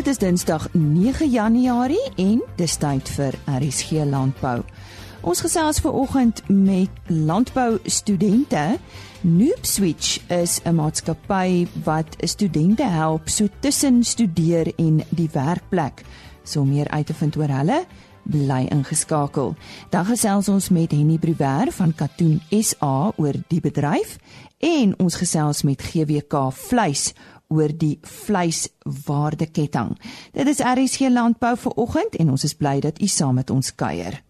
Dit is Dinsdag 9 Januarie en dis tyd vir RSG Landbou. Ons gesels ver oggend met landbou studente. Noob Switch is 'n maatskappy wat studente help so tussen studeer en die werkplek. So meer uit te vind oor hulle, bly ingeskakel. Dan gesels ons met Henny Brouwer van Katoen SA oor die bedryf en ons gesels met GWK Vleis oor die vleiswaardeketting. Dit is RSG Landbou vir oggend en ons is bly dat u saam met ons kuier.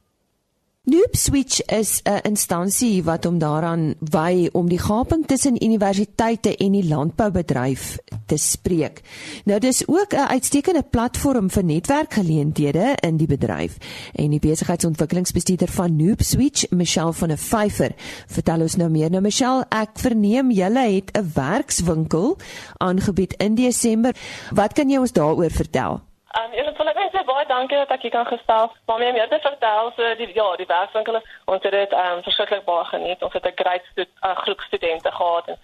Noob Switch is 'n instansie wat hom daaraan wy om die gaping tussen universiteite en die landboubedryf te spreek. Nou dis ook 'n uitstekende platform vir netwerkgeleenthede in die bedryf. En die besigheidsontwikkelingsbestuurder van Noob Switch, Michelle van der Vyver, vertel ons nou meer. Nou Michelle, ek verneem julle het 'n werkswinkel aangebied in Desember. Wat kan jy ons daaroor vertel? Um, wil ik mensen baie dankie dat ik hier kan gestel. Maar meer te vertellen, so die, ja, die werkswinkel, ons het het um, verschrikkelijk baie geniet. Ons het een great stu uh, groep studenten gehad. En,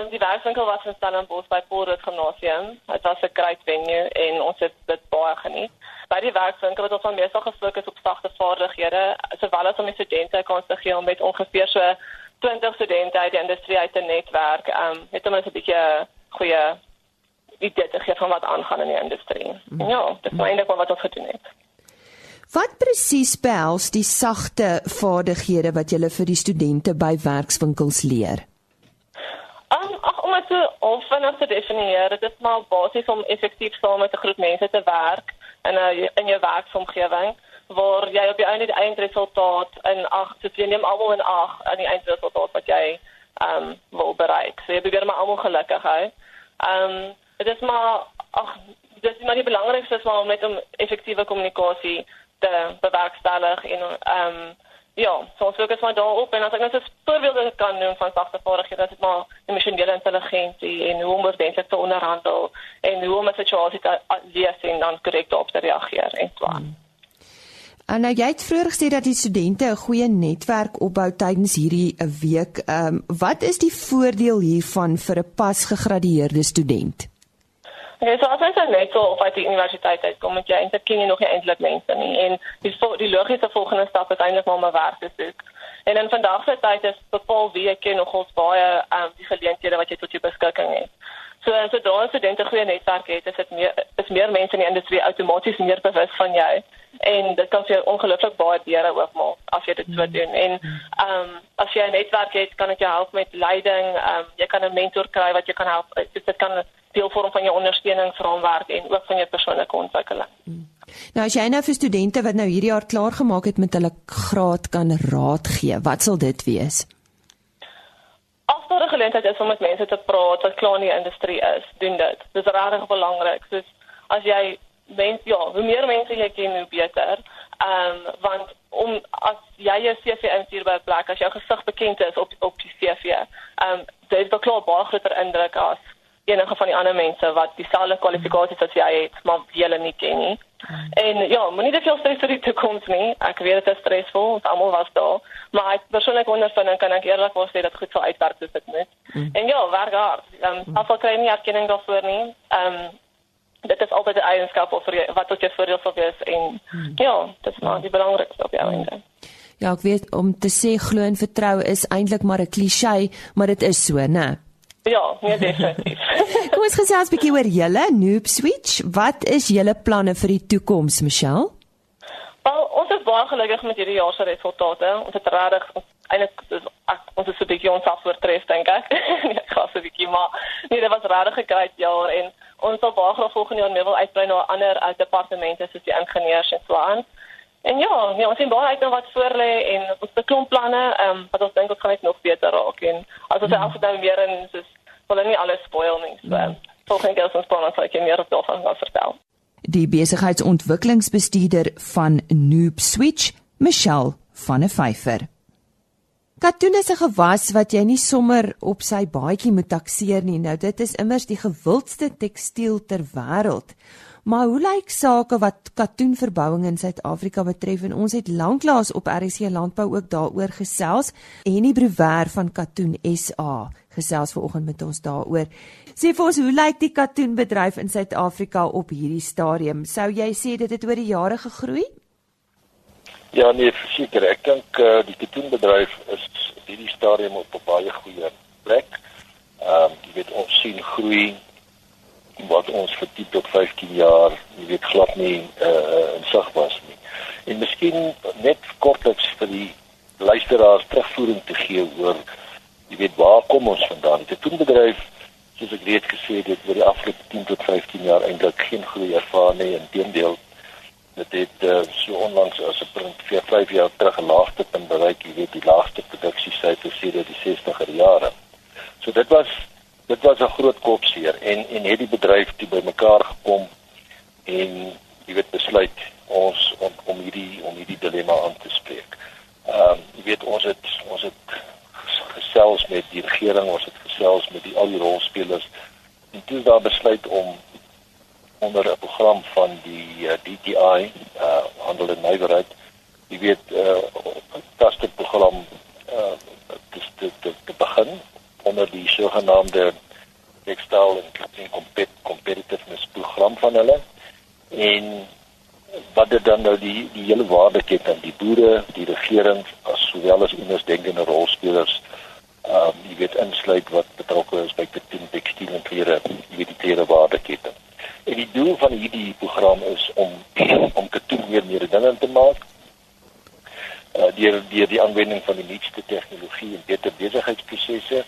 um, die werkswinkel was in Stellenbosch bij Poorthout Gymnasium. Het was een great venue en ons het dit baie geniet. Bij die werkswinkel het ons dan meestal gefocust op zachte vaardigheden, zowel als om die studenten kans te geven met ongeveer so 20 studenten uit de industrie uit het netwerk. Um, het om eens een beetje idee te gee van wat aangaan in die industrie. Mm. Ja, dit is eintlik wat ons gedoen het. Wat presies behels die sagte vaardighede wat jy vir die studente by werkswinkels leer? Um, ach, om het so vinnig te definieer, dit is maar basies om effektief saam met 'n groep mense te werk in 'n in jou werksomgewing waar jy op die einde die eindresultaat in ag, so jy neem almal in ag aan die eindresultaat wat jy ehm um, wil bereik. So jy probeer maar almal gelukkig hou. Ehm um, dit is maar ag dit is maar die belangrikste is maar om net om effektiewe kommunikasie te bewerkstellig en ehm um, ja, so ons fokus maar daarop en as ek net 'n voorbeeld kan noem van sagte vaardighede, dit is maar emosionele intelligensie en hoe om ordentlik te onderhandel en hoe om 'n situasie te lees en dan korrek op te reageer en so aan. Hmm. En nou jy het vroeër gesê dat die studente 'n goeie netwerk opbou tydens hierdie week. Ehm um, wat is die voordeel hiervan vir 'n pas gegradueerde student? Ja, so as jy net so op uit die universiteit uitkom, moet jy eintlik ken jy nog nie eintlik mense nie en die die logiese volgende stap is eintlik om 'n werk te soek. En in vandag se tyd is bepaal wie ek ken nogals baie ehm um, die geleenthede wat jy tot jou beskikking het. So as jy daar 'n student 'n goeie netwerk het, is dit meer is meer mense in die industrie outomaties meer bewus van jou en dit kan vir jou ongelooflik baie deure oopmaak as jy dit so doen. En ehm um, as jy 'n netwerk het, kan dit jou help met leiding, ehm um, jy kan 'n mentor kry wat jou kan help. Dit kan deel vorm van jou ondersteuningsraamwerk en ook van jou persoonlike ontwikkeling. Hmm. Nou as jy nou vir studente wat nou hierdie jaar klaar gemaak het met hulle graad kan raad gee, wat sal dit wees? Daar 'n geleentheid is om met mense te praat wat klaar in die industrie is, doen dit. Dit is regtig belangrik. Soos as jy mens ja, hoe meer mense jy ken, hoe beter. Ehm um, want om as jy jou CV instuur by 'n plek as jou gesig bekend is op op die CV, ehm um, dit is klaar baie groter indruk as enige van die ander mense wat dieselfde kwalifikasies as jy het, maar jy hulle nie ken nie. En ja, moenie te veel stres vir die toekoms nie. Ek weet dit is stresvol, ons almal was daar, maar ek persoonlik ondervind kan ek eerlik sê dat goed sal uitwerk soos dit moet. Mm. En ja, werk hard. Ehm um, as ek kry nie erkenning daarvoor nie, ehm um, dit is altyd 'n eienskap of wat tot jou voordeel sal wees en mm. ja, dit is maar die belangrikste op jou einde. Ja, ek weet om te sê glo en vertrou is eintlik maar 'n kliseë, maar dit is so, né? Ja, nee definitief. Kom ons gesels 'n bietjie oor julle Noob Switch. Wat is julle planne vir die toekoms, Michelle? Wel, ons is baie gelukkig met hierdie jaar se resultate. Ons het regtig eintlik ons is so 'n bietjie ons afvoortref dink ek. Nee, ek gaan so 'n bietjie maar nee, dit was regtig 'n groot jaar en ons sal baie graag volgende jaar meer wil uitbrei na ander uit departemente soos die ingenieurs en so aan. En ja, nee, ons sien baie uit na wat voor lê en ons het 'n klomp planne, ehm um, wat ons dink ons gaan net nog beter raak en as ons mm. elke dag weer in soos wil nie alles spoil nie. So, mm. volgens my ons planne sal ek meer op daarvan gaan vertel. Die besigheidsontwikkelingsbestuurder van Noob Switch, Michelle van der Vyver. Katoen is 'n gewas wat jy nie sommer op sy baadjie moet takseer nie. Nou dit is immers die gewildste tekstiel ter wêreld. Maar hoe lyk sake wat katoenverbouing in Suid-Afrika betref en ons het lanklaas op RC Landbou ook daaroor gesels en die brewer van Katoen SA gesels vanoggend met ons daaroor. Sê vir ons, hoe lyk die katoenbedryf in Suid-Afrika op hierdie stadium? Sou jy sê dit het oor die jare gegroei? Ja, nee, verseker. Ek dink uh, die katoenbedryf is hierdie stadium op 'n baie goeie plek. Ehm um, jy weet ons sien groei wat ons vir 10 tot 15 jaar, weet glad nie uh in sig was nie. En miskien net kortliks vir die luisteraars terugvoering te gee oor jy weet waar kom ons vandaan? Die katoenbedryf soos ek reeds gesê het, oor die afgelope 10 tot 15 jaar eintlik geen groei ervaar nie. Inteendeel dit het uh, so onlangs as 'n punt vir 5 jaar terug laagste punt bereik, jy weet die laagste produksiesyfers sedert die 60er jare. So dit was dit was 'n groot kopseer en en het die bedryf toe bymekaar gekom en jy weet besluit ons om om hierdie om hierdie dilemma aan te spreek. Ehm um, jy weet ons het ons het gesels met die regering, ons het gesels met die al die rolspelers en toe daar besluit om onder 'n program van die uh, eh, DTI, uh handel en nywerheid, jy weet uh taste program uh dis dit dit te begin onder die sogenaamde textile and compet competitiveness program van hulle en wat dit dan nou die die hele waardeketting die boere, die regering as sowel as ondersteunende rolspelers ehm um, jy weet insluit wat betrokke is by die tekstiel en klere, jy weet die klere waardeketting. En die doel van hierdie program is om om katoen meer mededingend te maak. Uh deur deur die aanwending van die nuutste tegnologie en beter besigheidsprosesse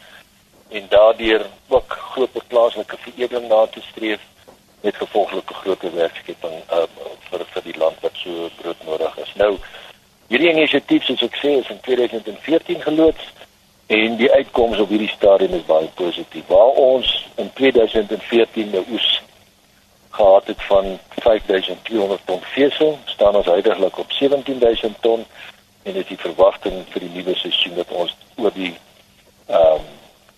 en daardeur ook groter plaaslike veredeling na te streef met gevolglike groter werkskepping uh vir vir die land wat so groot nodig is. Nou hierdie inisiatief soos ek sê is in 2014 geloods en die uitkomste op hierdie stadium is baie positief. Waar ons in 2014 nou oes gehad het van 5200 ton vesel, staan ons huidigelik op 17000 ton en dit is die verwagting vir die nuwe seisoen dat ons oor die ehm um,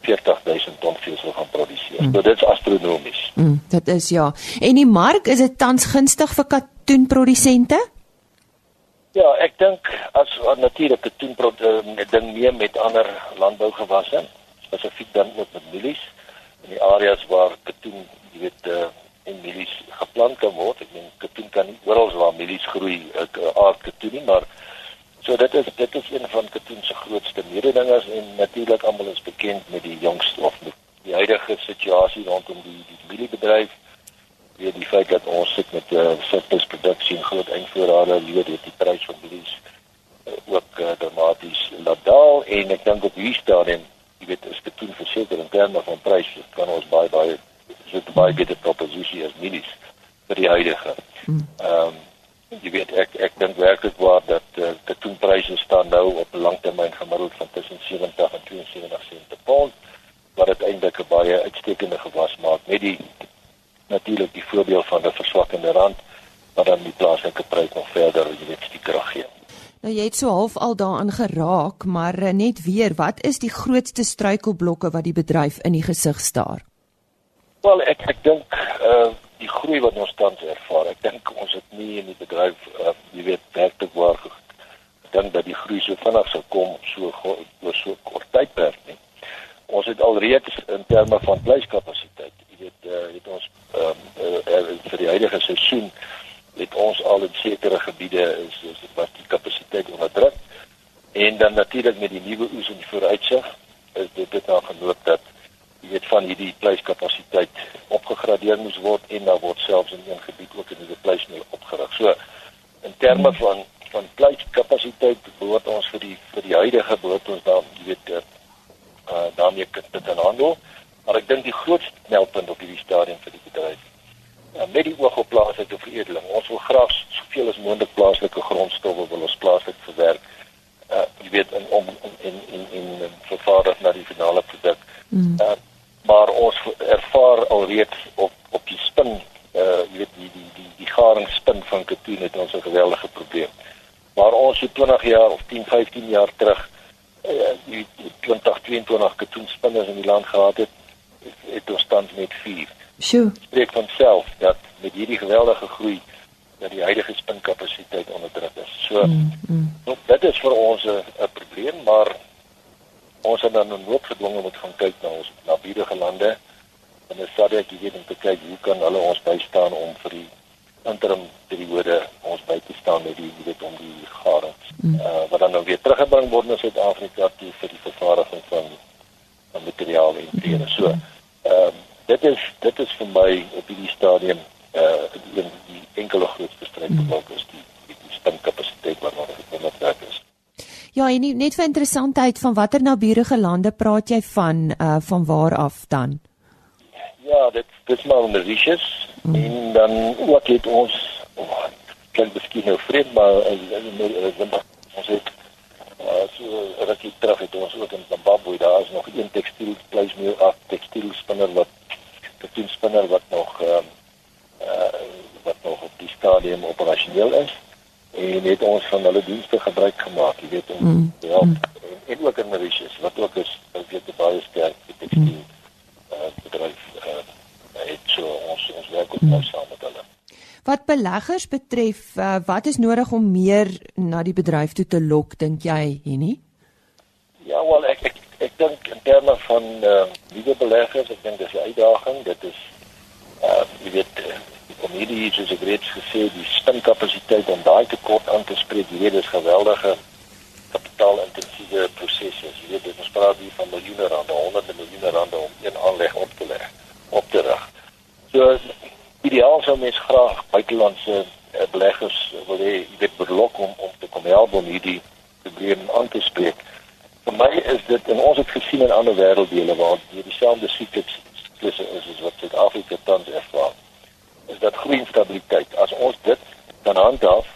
40000 ton vesel gaan produseer. Mm. So dit is astronomies. Mm, dit is ja. En die mark is dit tans gunstig vir katoenprodusente? Ja, ek dink as natuurlik katoen ding meer met ander landbougewasse, spesifiek dan ook met mielies in die areas waar katoen, jy weet, uh, en mielies geplant kan word. Ek meen katoen kan nie oral waar mielies groei ek uh, aard katoen nie, maar so dit is dit is een van katoen se grootste mededingers en natuurlik almal is bekend met die jongste of met die huidige situasie rondom die die mieliebedryf. Weer die feit dat ons sit met 'n uh, surplusproduksie en groot eindvoorrade lewer dit die prys van mielies uh, ook uh, dramaties laat daal en ek dink op hierdie stadium jy weet is katoen verseker in terme van pryse kan ons baie baie is dit baie beter proposisie as mielies vir die huidige. Hmm. Ehm um, jy weet ek ek dink werklik waar dat uh, die toenpryse staan nou op 'n langtermyn gemiddeld van tussen 70 en 72 sent per pond wat dit eintlik 'n baie uitstekende gewas maak met die natuurlik die voordeel van 'n verswakkende rand wat dan die plaaslike prys nog verder jy weet die krag gee. Nou jy het so half al daaraan geraak, maar eh, net weer, wat is die grootste struikelblokke wat die bedryf in die gesig staar? Wel ek ek dink uh die groei wat ons tans ervaar. Ek dink ons het nie in die bedryf uh jy weet werklik waar gedink dat die groei so vinnig sou kom so oor so kort tydperk nie. Ons het alreeds in terme van vleiskapasiteit, jy weet uh het ons ehm um, uh, vir die huidige seisoen het ons al in sekere gebiede is is wat die kapasiteit onder druk. En dan natuurlik met die nuwe oes en die vooruitsig is dit dit nou genoop dat jy weet van hierdie vleiskapasiteit opgegradeer moes word en daar word selfs in een gebied ook 'n nuwe vleismill opgerig. So in terme van van vleiskapasiteit behoort ons vir die vir die huidige behoort ons daar jy weet uh daarmee dit aan handel. Maar ek dink die grootste knelpunt op hierdie stadium vir die bedryf uh, met die oog op plaaslike veredeling. Ons wil graag soveel as moontlik plaaslike grondstowwe wil ons plaaslik verwerk. Uh jy weet in om in in in, in vervaardig na die finale produk. Mm. Uh, maar ons ervaar alreeds op op die spin uh jy weet die die die die garingspin van katoen het ons 'n geweldige probleem. Maar ons het 20 jaar of 10, 15 jaar terug uh die 2022 katoenspinners in die land gehad het, het ons tans net 4. Sjoe. Spreek van self dat met hierdie geweldige groei dat die huidige spinkapasiteit onder druk is. So mm, mm. Nou, dit is vir ons 'n probleem, maar ons het dan noodgedwonge moet gaan kyk na ons naburige lande en is SADC geweet om te kyk hoe kan hulle ons bystaan om vir die interim periode ons by te staan met die weet om die garings mm. uh, wat dan nou weer teruggebring word na Suid-Afrika toe vir die vervaardiging van van materiaal en. Mm. So, ehm um, dit is dit is vir my op hierdie stadium uh die, die enkele grootste strydblok is die die, die spinkapasiteit wat nog wat werk is. Ja, en net vir interessantheid van watter naburige lande praat jy van uh van waar af dan? Ja, dit dis maar Mauritius mm. en dan ook het ons oh, kan miskien nou vreemd maar ons het uh, so rukkie terug het ons ook in Zimbabwe daar is nog een tekstiel pleismeer af tekstiel spinner wat tekstiel spinner wat nog uh, uh, wat nog op die stadium operasioneel is en het ons van hulle dienste gebruik gemaak jy weet om mm. ja mm. En, en ook in Mauritius wat ook is weet baie sterk tekstiel mm. uh, bedryf ook nou saam met hulle. Wat beleggers betref, uh, wat is nodig om meer na die bedryf toe te lok dink jy, Henny? Ja, wel ek ek, ek dink in terme van uh, nuwe beleggers, ek dink dis 'n uitdaging. Dit is uh jy weet om hierdie soos ek reeds gesê die spinkapasiteit om daai tekort aan te spreek, weet dis geweldige kapitaalintensiewe prosesse. Jy weet dit is praat hier van miljoene rande, honderde miljoene rande om een aanleg op te leg, op te rig. So ideaal sou mens graag buitelandse uh, beleggers wil hê dit belok om om te kom help om hierdie probleem aan te spreek. Vir my is dit en ons het gesien in ander wêrelddele waar hier dieselfde siklus is as wat Suid-Afrika tans ervaar. Is dat groei stabiliteit. As ons dit dan handhaaf,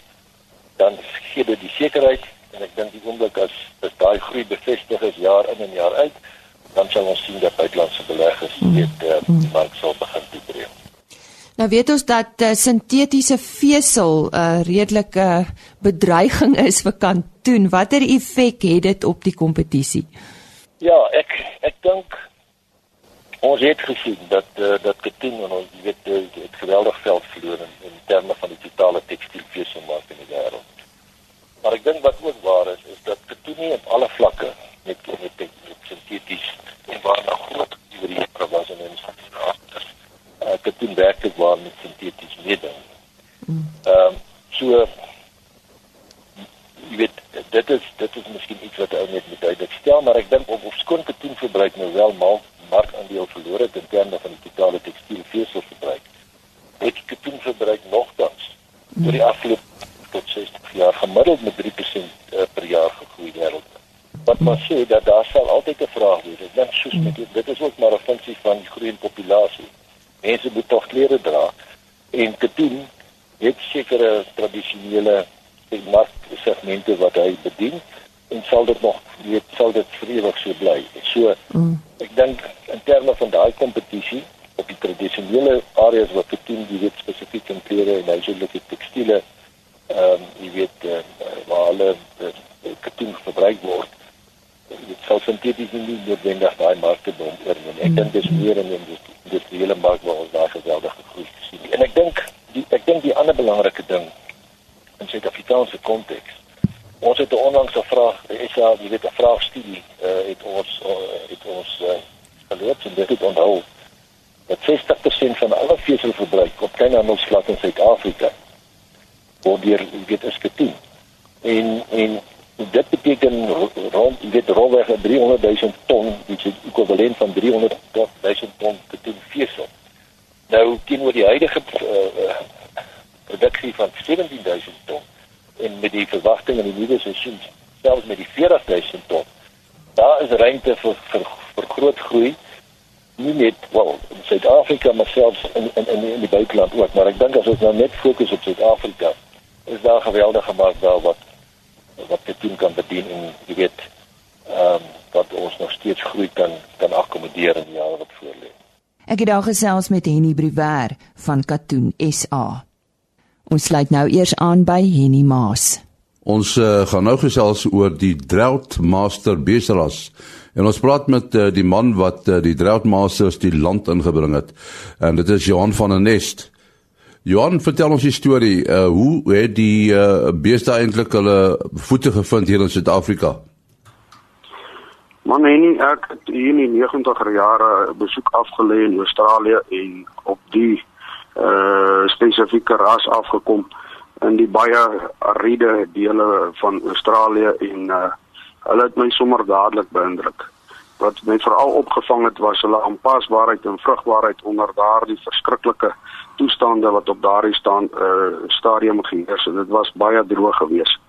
dan gee dit die sekerheid en ek dink die oomblik as as daai groei bevestig is jaar in en jaar uit, dan sal ons sien dat buitelandse beleggers weet uh, die mark sal begin breek. Nou weet ons dat uh, sintetiese vesel 'n uh, redelike bedreiging is vir kantoen. Watter effek het dit op die kompetisie? Ja, ek ek dink ons het gesien dat uh, dat kantoen en ons weet dit geweldig veld verloor in, in terme van die totale tekstielveselmark in die wêreld. Maar ek dink wat ook waar is is dat nie op alle vlakke met met, met sinteties en waar nog groot hierdie was en ek het toen werklik waar met sinteties meeding. Mm. Ehm um, so jy weet dit is dit is miskien iets wat ou net moet duidelik stel, maar ek dink of skoon katoen verbruik nou wel mal markandeel verloor het in terme van die totale tekstielvesel verbruik. Het katoen verbruik nogtans oor die afgelope tot 60 jaar gemiddeld met 3% uh, per jaar gegroei wêreldwyd. Wat maar sê dat daar sal altyd 'n vraag wees. Ek dink soos met dit is ook maar 'n funksie van die groeiende populasie mense moet tog klere dra en katoen het sekere tradisionele marksegmente wat hy bedien en sal dit nog weet sal dit vrewig so bly. So mm. ek dink in terme van daai kompetisie op die tradisionele areas wat katoen die weet spesifiek in klere en huiselike tekstiele ehm um, jy weet uh, waar hulle uh, katoen verbruik word dit sal sinteties nie noodwendig daai markte bom oorneem. Ek dink dis meer in die industriële mark waar ons daar geweldige groei sien. En ek dink die ek dink die ander belangrike ding in Suid-Afrikaanse konteks. Ons het 'n onlangse vraag, is ja, jy weet 'n vraagstudie uh, het ons uh, het ons uh, geloop en dit het onthou dat 60% van alle veselverbruik op kleinhandelsvlak in Suid-Afrika word deur weet is gedoen. En en dit beteken rond dit rolweg 300 000 ton, dit is ekwivalent van 300 000 ton katoen vesel. Nou teenoor die huidige uh, produksie van 17 000 ton en met die verwagting in die nuwe seisoen selfs met die 40 000 ton, daar is ruimte vir vir, vir groot groei nie net wel in Suid-Afrika maar selfs in in in, in die buiteland ook, maar ek dink as ons nou net fokus op Suid-Afrika, is daar geweldige mark daar wat wat dit doen kan bedien en jy weet ehm um, dat ons nog steeds groei kan kan akkommodeer in die jare wat voorlê. Ek het daar gesels met Henny Briwer van Katoen SA. Ons sluit nou eers aan by Henny Maas. Ons uh, gaan nou gesels oor die Drought Master Beseras. En ons praat met uh, die man wat uh, die Drought Masters die land ingebring het. En dit is Johan van der Nest. Johan, vertel ons die storie. Uh hoe het die uh beeste eintlik hulle voete gevind hier in Suid-Afrika? Man nee, ek het hier in die 90er jare besoek afgelê in Australië en op die uh spesifieke ras afgekom in die baie ariede dele van Australië en uh hulle het my sommer dadelik beïndruk. Wat my veral opgevang het was hulle aanpasbaarheid en vrugbaarheid onder daardie verskriklike toestande wat op daardie staan uh stadium geheers en dit was baie droog geweest.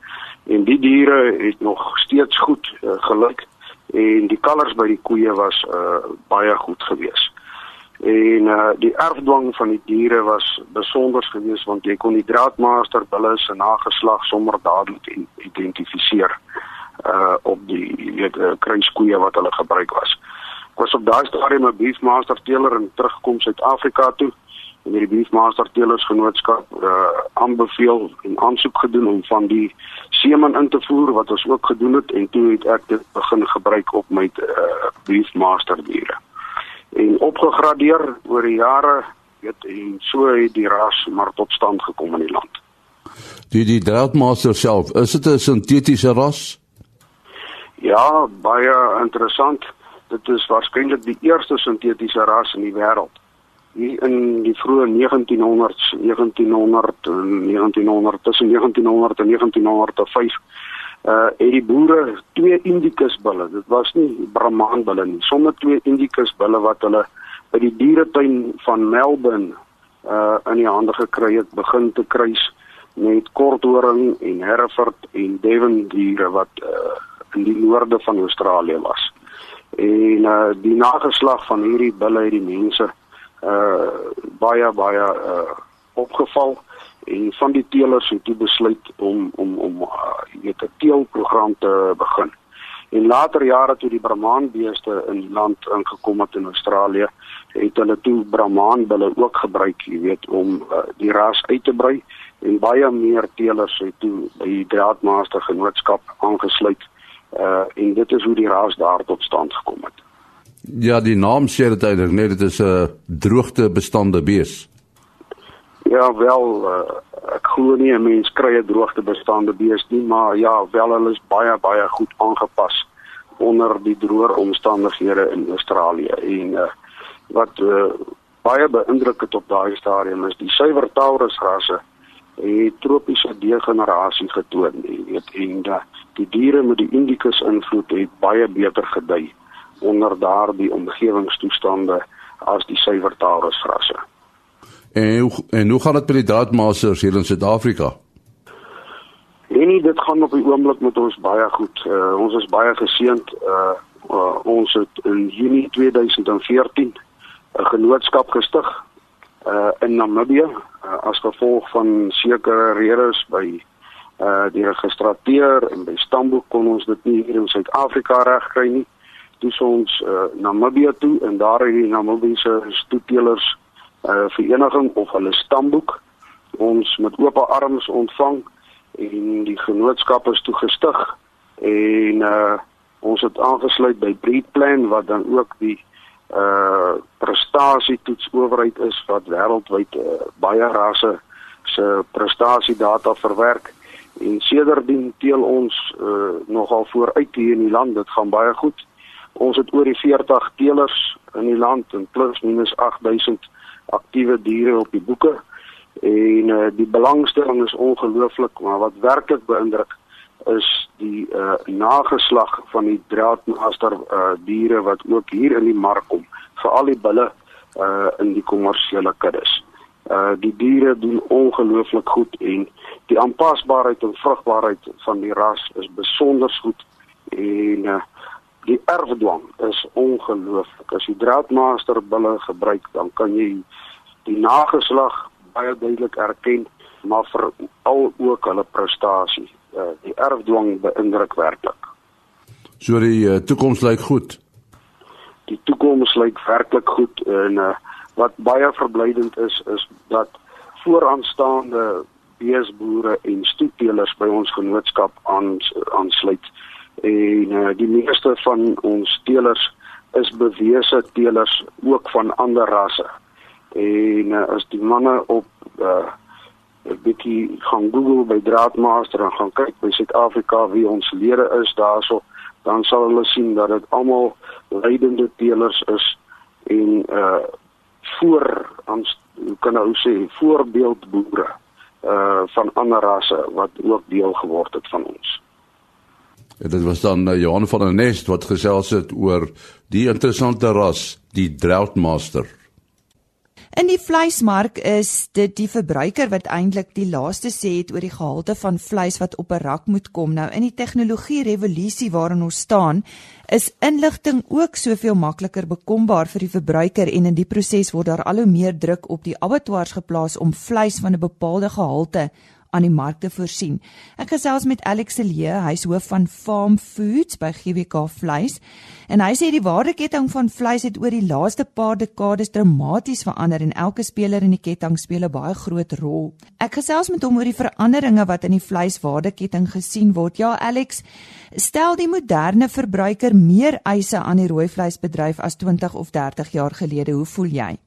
En die diere het nog steeds goed uh, gelyk en die kalvers by die koeie was uh baie goed geweest. En uh die erfdwang van die diere was besonder geweest want jy kon die draadmaster bulle se nageslag sommer dadelik identifiseer uh op die weet uh, kruiskoeie wat hulle gebruik was. Ek was op daai stadium 'n beefmaster teeler en terugkom Suid-Afrika toe en hierdie beefmaster teelers genootskap uh aanbeveel en aansoek gedoen om van die seeman in te voer wat ons ook gedoen het en toe het ek dit begin gebruik op my uh, beefmaster diere. En opgegradeer oor die jare, weet en so het die ras maar tot stand gekom in die land. Die die Draadmaster self, is dit 'n sintetiese ras? Ja, baie interessant. Dit is waarskynlik die eerste sintetiese ras in die wêreld hier in die vroeë 1900s 1900 1900 tussen 1900 en 1905 uh het die boere twee indicus bulle dit was nie brahman bulle nie. Sommer twee indicus bulle wat hulle by die dieretuin van Melbourne uh in die hande gekry het begin te kruis met korthoring en Hereford en Devon diere wat uh in die noorde van Australië was. En uh die nageslag van hierdie bulle het die mense uh baie baie uh opgeval en van die teelers het toe besluit om om om uh, weet 'n teelprogram te begin. En later jare toe die Brahman beeste in die land ingekom het in Australië, het hulle toe Brahman bulle ook gebruik, jy weet, om uh, die ras uit te brei en baie meer teelers het toe by die Draadmaster Genootskap aangesluit. Uh en dit is hoe die ras daar tot stand gekom het. Ja, die naam sê dit eintlik net dit is 'n droogte bestande bees. Ja, wel uh, ek glo nie 'n mens kry 'n droogte bestande bees nie, maar ja, wel hulle is baie baie goed aangepas onder die droër omstandighede in Australië en uh, wat uh, baie beïndruk het op daai stadium is die suiwer Taurus rasse het tropiese degenerasie getoon, weet, en uh, die diere met die indicus invloed het baie beter gedei onder daardie omgewingstoestande as die suiwertaalrasrasse. En hoe, en hoe gaan dit met die draadmasters hier in Suid-Afrika? Nee, dit gaan op die oomblik met ons baie goed. Uh, ons is baie geseënd. Uh, uh, ons het in Junie 2014 'n genootskap gestig uh, in Namibië uh, as gevolg van sekere redes by uh die registrateur en by stamboek kon ons dit nie hier in Suid-Afrika regkry nie toe ons uh, Namibië toe en daar het die Namibiese stoetelers uh, vereniging of hulle stamboek ons met oop arms ontvang en die genootskap is toe gestig en uh, ons het aangesluit by Breedplan wat dan ook die uh prestasie toetsowerheid is wat wêreldwyd uh, baie rasse se prestasie data verwerk en sedertdien teel ons uh, nogal vooruit hier in die land. Dit gaan baie goed. Ons het oor die 40 teelers in die land en plus minus 8000 aktiewe diere op die boeke. En uh, die belangstelling is ongelooflik, maar wat werklik beïndruk is die uh, nageslag van die draadmaster uh, diere wat ook hier in die mark kom, veral die bulle uh, in die kommersiële kuddes. Uh die diere doen ongelooflik goed en die aanpasbaarheid en vrugbaarheid van die ras is besonder goed en uh, die erfdwang is ongelooflik. As jy draadmaster bulle gebruik, dan kan jy die nageslag baie duidelik erken, maar vir al ook hulle prestasie. Uh, die erfdwang beïndruk werklik. So die uh, toekoms lyk goed. Die toekoms lyk werklik goed en uh, wat baie verblydend is is dat vooraanstaande beesboere en stoetelers by ons genootskap aansluit. Aan en uh, die meeste van ons teelers is bewese teelers ook van ander rasse. En uh, as die manne op uh, 'n bietjie gaan Google by Draadmaster en gaan kyk by Suid-Afrika wie ons lede is daarso, dan sal hulle sien dat dit almal leidende teelers is en uh voor ons kan nou sê voorbeeldboere uh van ander rasse wat ook deel geword het van ons. En dit was dan uh, Johan van der Nest wat gesels het oor die interessante ras, die Droughtmaster. In die vleismark is dit die verbruiker wat eintlik die laaste sê het oor die gehalte van vleis wat op 'n rak moet kom. Nou in die tegnologie revolusie waarin ons staan, is inligting ook soveel makliker bekombaar vir die verbruiker en in die proses word daar al hoe meer druk op die abattoirs geplaas om vleis van 'n bepaalde gehalte aan die markte voorsien. Ek gesels met Alex Celie, hy's hoof van Farm Foods by GWK Vleis. En hy sê die waardeketting van vleis het oor die laaste paar dekades dramaties verander en elke speler in die ketting speel 'n baie groot rol. Ek gesels met hom oor die veranderinge wat in die vleiswaardeketting gesien word. Ja, Alex, stel die moderne verbruiker meer eise aan die rooi vleisbedryf as 20 of 30 jaar gelede. Hoe voel jy?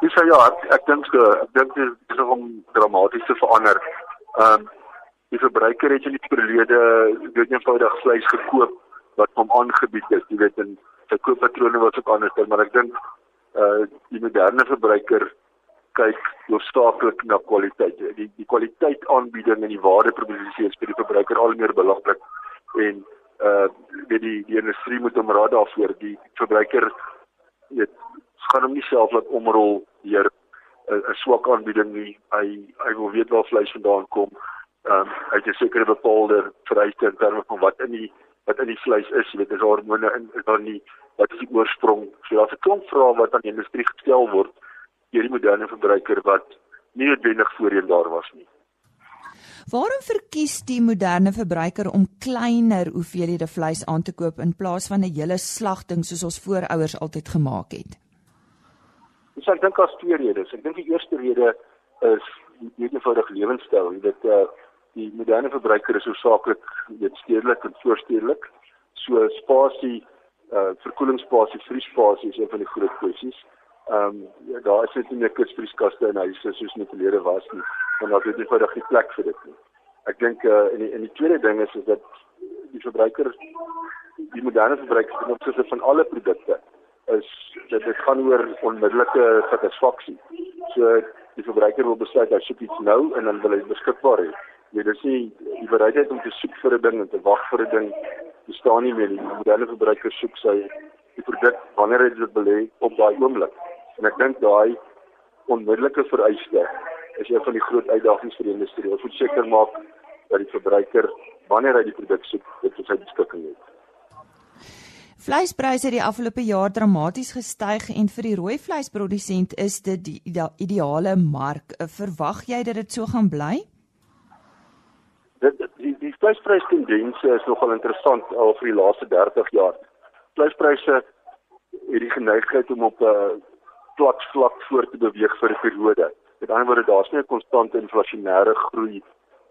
Dis ja, ek dink ek dink dit is om dramaties te verander. Ehm um, die verbruiker het in die verlede weet eenvoudig vleis gekoop wat hom aangebied is, jy weet en sy kooppatrone was ook anders, maar ek dink uh, die moderne verbruiker kyk hoofsaaklik na kwaliteit. Die die kwaliteit aanbieding en die waardeproposisie is vir die verbruiker al meer belangrik en uh, weet die die industrie moet hom raad daarvoor die verbruiker weet gaan hom nie self laat omrol deur 'n swak aanbieding nie. Hy hy wil weet waar vleis vandaan kom. Ehm um, hy het 'n sekere bepaalde vereiste in terme van wat in die wat in die vleis is. Jy weet, is hormone in is daar nie wat is die oorsprong? So daar's 'n klomp vrae wat aan die industrie gestel word deur die moderne verbruiker wat nie noodwendig voorheen daar was nie. Waarom verkies die moderne verbruiker om kleiner hoeveelhede vleis aan te koop in plaas van 'n hele slagting soos ons voorouders altyd gemaak het? Dis ek dink daar's twee redes. Ek dink die eerste rede is die eenvoudige lewenstyl. Jy weet uh die moderne verbruiker is hoofsaaklik weet stedelik en voorstedelik. So spasie uh verkoelingsspasie, vriespasie is een van die groot kwessies. Ehm um, ja, daar is net nie meer kunsvrieskaste in huise soos met verlede was nie. Want daar is nie eenvoudig nie plek vir dit nie. Ek dink uh en die en die tweede ding is is dat die verbruiker die moderne verbruiker ten opsigte van alle produkte is dit dit gaan oor onmiddellike satisfaksie. So die verbruiker wil besluit hy soek iets nou en dan wil hy beskikbaar hê. Jy dis nie die bereidheid om te soek vir 'n ding en te wag vir 'n ding bestaan nie meer. Die moderne verbruiker soek sy die produk wanneer hy dit wil hê op daai oomblik. En ek dink daai onmiddellike vereiste is een van die groot uitdagings vir die industrie. Ons moet seker maak dat die verbruiker wanneer hy die produk soek, dit vir sy beskikking het. Vleispryse het die afgelope jaar dramaties gestyg en vir die rooi vleisprodusent is dit die ideale mark. Eh, verwag jy dat dit so gaan bly? Dit die die vleisprystendense is nogal interessant al vir die laaste 30 jaar. Vleispryse het die geneigtheid om op 'n uh, plat vlak voort te beweeg vir 'n periode. Met ander woorde, daar's nie 'n konstante inflasionêre groei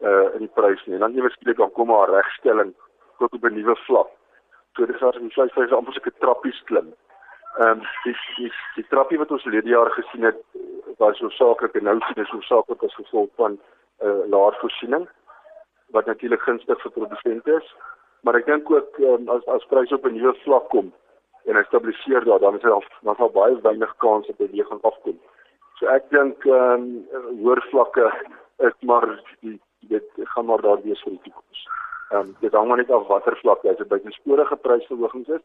uh in die pryse nie. Dan ewe skielik dan kom maar regstelling tot op 'n nuwe vlak. So dis as die vleispryse amper so 'n trappies klim. Ehm um, die die die trappie wat ons verlede jaar gesien het was hoofsaaklik en nou sien ons hoofsaaklik as gevolg van 'n uh, laer voorsiening wat natuurlik gunstig vir produsente is. Maar ek dink ook um, as as pryse op 'n nuwe vlak kom en hy stabiliseer daar dan is daar dan sal baie weinig kans weer gaan afkom. So ek dink ehm um, hoër vlakke is maar dit gaan maar daar wees vir die toekoms. Ehm um, dit hang maar net af watter vlak jy is. By die sporige prysverhogings is,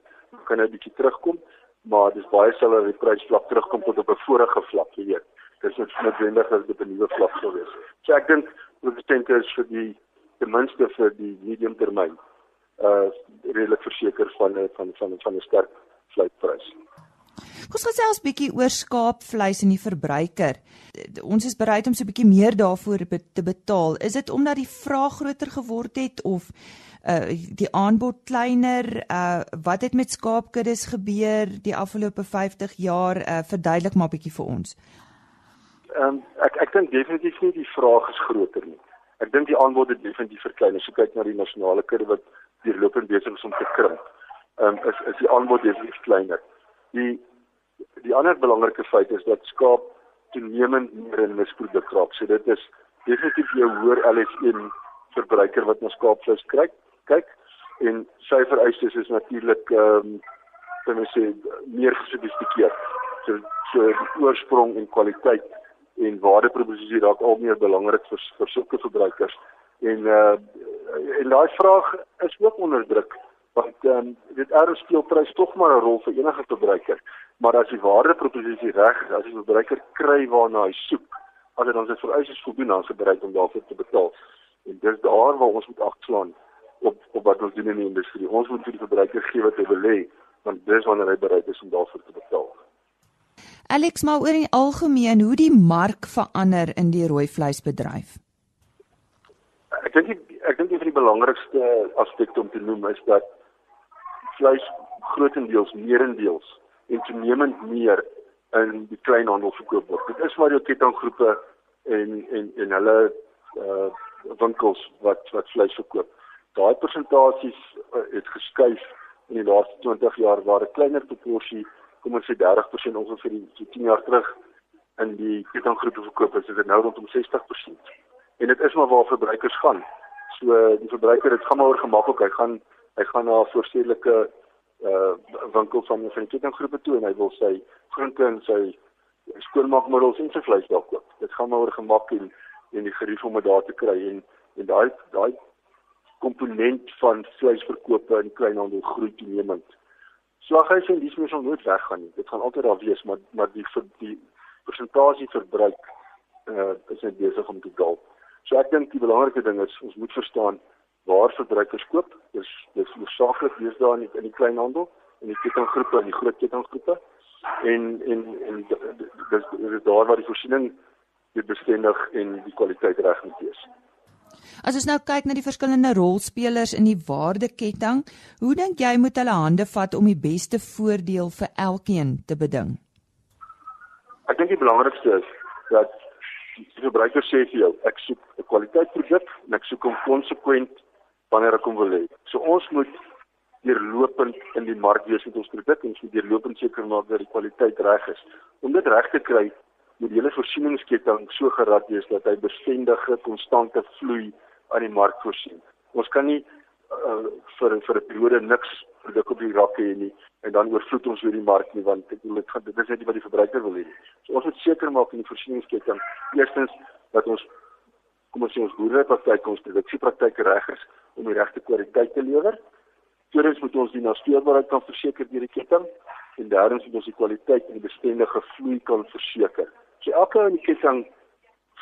kan dit 'n bietjie terugkom, maar dis baie selde dat die prysvlak terugkom tot op 'n vorige vlak, jy weet. Dis net noodwendig dat dit 'n nuwe vlak sou wees. So ek dink produsente is vir die ten minste vir die medium termyn uh redelik verseker van van van van 'n sterk vleisprys. Ons gesels 'n bietjie oor skaapvleis en die verbruiker. Ons is bereid om so 'n bietjie meer daarvoor te betaal. Is dit omdat die vraag groter geword het of uh die aanbod kleiner? Uh wat het met skaapkuddes gebeur die afgelope 50 jaar? Uh verduidelik maar bietjie vir ons. Ehm um, ek ek dink definitief nie die vraag is groter nie. Ek dink die aanbod het definitief verklein. As jy kyk na die nasionale kudde wat deurlopend besig is om te krimp, ehm um, is is die aanbod definitief kleiner. Die die ander belangrike feit is dat skaap toenemend meer in misproduk raak. So dit is definitief jou hoër LS1 verbruiker wat na skaapvleis kyk. Kyk, en sy vereistes is natuurlik ehm um, kan ons sê meer gesofistikeerd. So so oorsprong en kwaliteit en waardeproposisie raak al meer belangrik vir vir sulke verbruikers. En uh en daai vraag is ook onder druk want ehm um, dit erns speel prys tog maar 'n rol vir enige verbruiker. Maar as die waardeproposisie reg is, as die verbruiker kry waarna hy soek, as dit dan sy vereistes voldoen, dan is hy bereid om daarvoor te betaal. En dis daar waar ons moet agslaan op op wat ons doen in die industrie. Ons moet vir die verbruiker gee wat hy wil hê, want dis wanneer hy bereid is om daarvoor te betaal. Alex, maar oor in algemeen hoe die mark verander in die rooi vleisbedryf. Ek dink ek dink een van die belangrikste aspekte om te noem is dat vleis grootendeels meerendeels en toenemend meer in die kleinhandel verkoop word. Dit is maar die kettinggroepe en en en hulle uh winkels wat wat vleis verkoop. Daai persentasies uh, het geskuif in die laaste 20 jaar waar 'n kleiner proporsie, kom ons sê 30% ongeveer die so 10 jaar terug in die kettinggroepe verkoop is, is dit nou rondom 60%. En dit is maar waar verbruikers gaan. So die verbruiker, dit gaan maar oor gemaklik. Hy gaan hy gaan na voorstedelike uh winkel van die kettinggroepe toe en hy wil sy groente en sy skoonmaakmiddels en sy vleis daar koop. Dit gaan maar oor gemak en en die gerief om dit daar te kry en en daai daai komponent van vleisverkope in kleinhandel groei toenemend. Slaghuise en dis mens sal nooit weggaan nie. Dit gaan altyd daar wees, maar maar die vir die persentasie verbruik uh is net besig om te daal. So ek dink die belangrike ding is ons moet verstaan waar verbruikers koop. Dis dis hoofsaaklik wees daar in die, in die kleinhandel en die kettinggroepe en die groot kettinggroepe. En en en dis dis daar waar die voorsiening dit bestendig en die kwaliteit reg moet wees. As ons nou kyk na die verskillende rolspelers in die waardeketting, hoe dink jy moet hulle hande vat om die beste voordeel vir elkeen te beding? Ek dink die belangrikste is dat die verbruiker sê vir jou, ek soek 'n kwaliteitproduk en ek soek hom konsekwent wanneer ek hom wil hê. So ons moet deurlopend in die mark wees met ons produk en moet deurlopend seker maak dat die kwaliteit reg is. Om dit reg te kry, moet die hele voorsieningsketting so gerad wees dat hy bestendige, konstante vloei aan die mark voorsien. Ons kan nie uh, vir vir 'n periode niks produk op die rak hê nie en dan oorvloed ons weer die mark nie want ek bedoel dit is net wat die verbruiker wil hê. So ons moet seker maak in die voorsieningsketting eerstens dat ons kom ons sê ons boerderypraktyk ons produksiepraktyk reg is om die regte kwaliteit te lewer. Tweedens moet ons die naspeurbaarheid kan verseker deur die ketting en derdens moet ons die kwaliteit en die bestendige vloei kan verseker. So elke in die ketting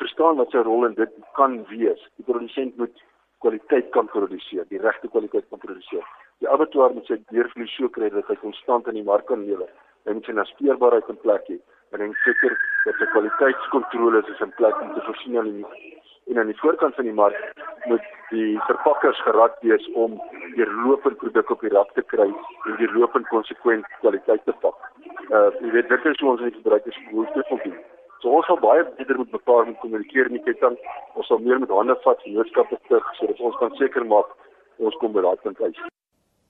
verstaan wat sy rol in dit kan wees. Die produsent moet kwaliteit kan produseer, die regte kwaliteit kan produseer. Die abattoir moet sy deurvloei so kry dat hy konstant in die mark kan lewer. Hy moet sy naspeurbaarheid in plek hê en hy moet seker dat sy kwaliteitskontroles is in plek om te voorsien aan die en aan die voorkant van die mark moet die verpakkers gerad wees om deurlopend produk op die rak te kry en deurlopend konsekwent kwaliteit te pak. Uh jy weet dit is hoe ons die verbruikers behoeftes voldoen. So ons sal baie beter met mekaar moet kommunikeer in die ketting. Ons sal meer met hande vat, vennootskappe stig sodat ons kan seker maak ons kom by daai punt uit.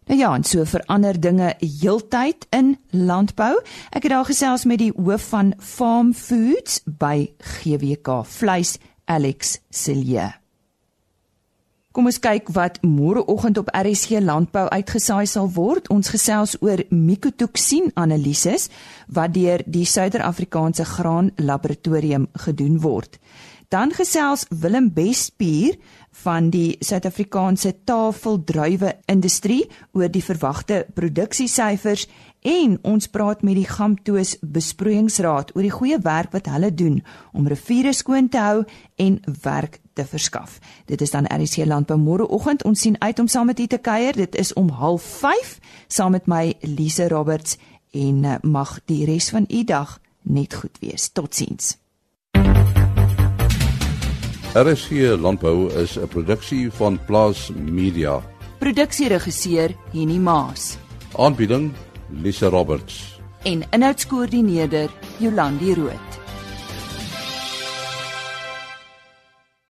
Nou ja, en so verander dinge heeltyd in landbou. Ek het daar gesels met die hoof van Farm Foods by GWK Vleis Alex Silje. Kom ons kyk wat môreoggend op RSG Landbou uitgesaai sal word. Ons gesels oor mikotoksien analises wat deur die Suider-Afrikaanse Graan Laboratorium gedoen word. Dan gesels Willem Bespier van die Suid-Afrikaanse tafeldruiwe industrie oor die verwagte produksiesyfers en ons praat met die Gamtoos besproeiingsraad oor die goeie werk wat hulle doen om riviere skoon te hou en werk te verskaf. Dit is dan RC Landbou môreoggend. Ons sien uit om saam met u te kuier. Dit is om 05:30 saam met my Lise Roberts en eh, mag die res van u dag net goed wees. Totsiens. RC Landbou is 'n produksie van Plaas Media. Produksieregisseur Henny Maas. Aanbieding Lisa Roberts en inhoudskoördineerder Jolandi Root.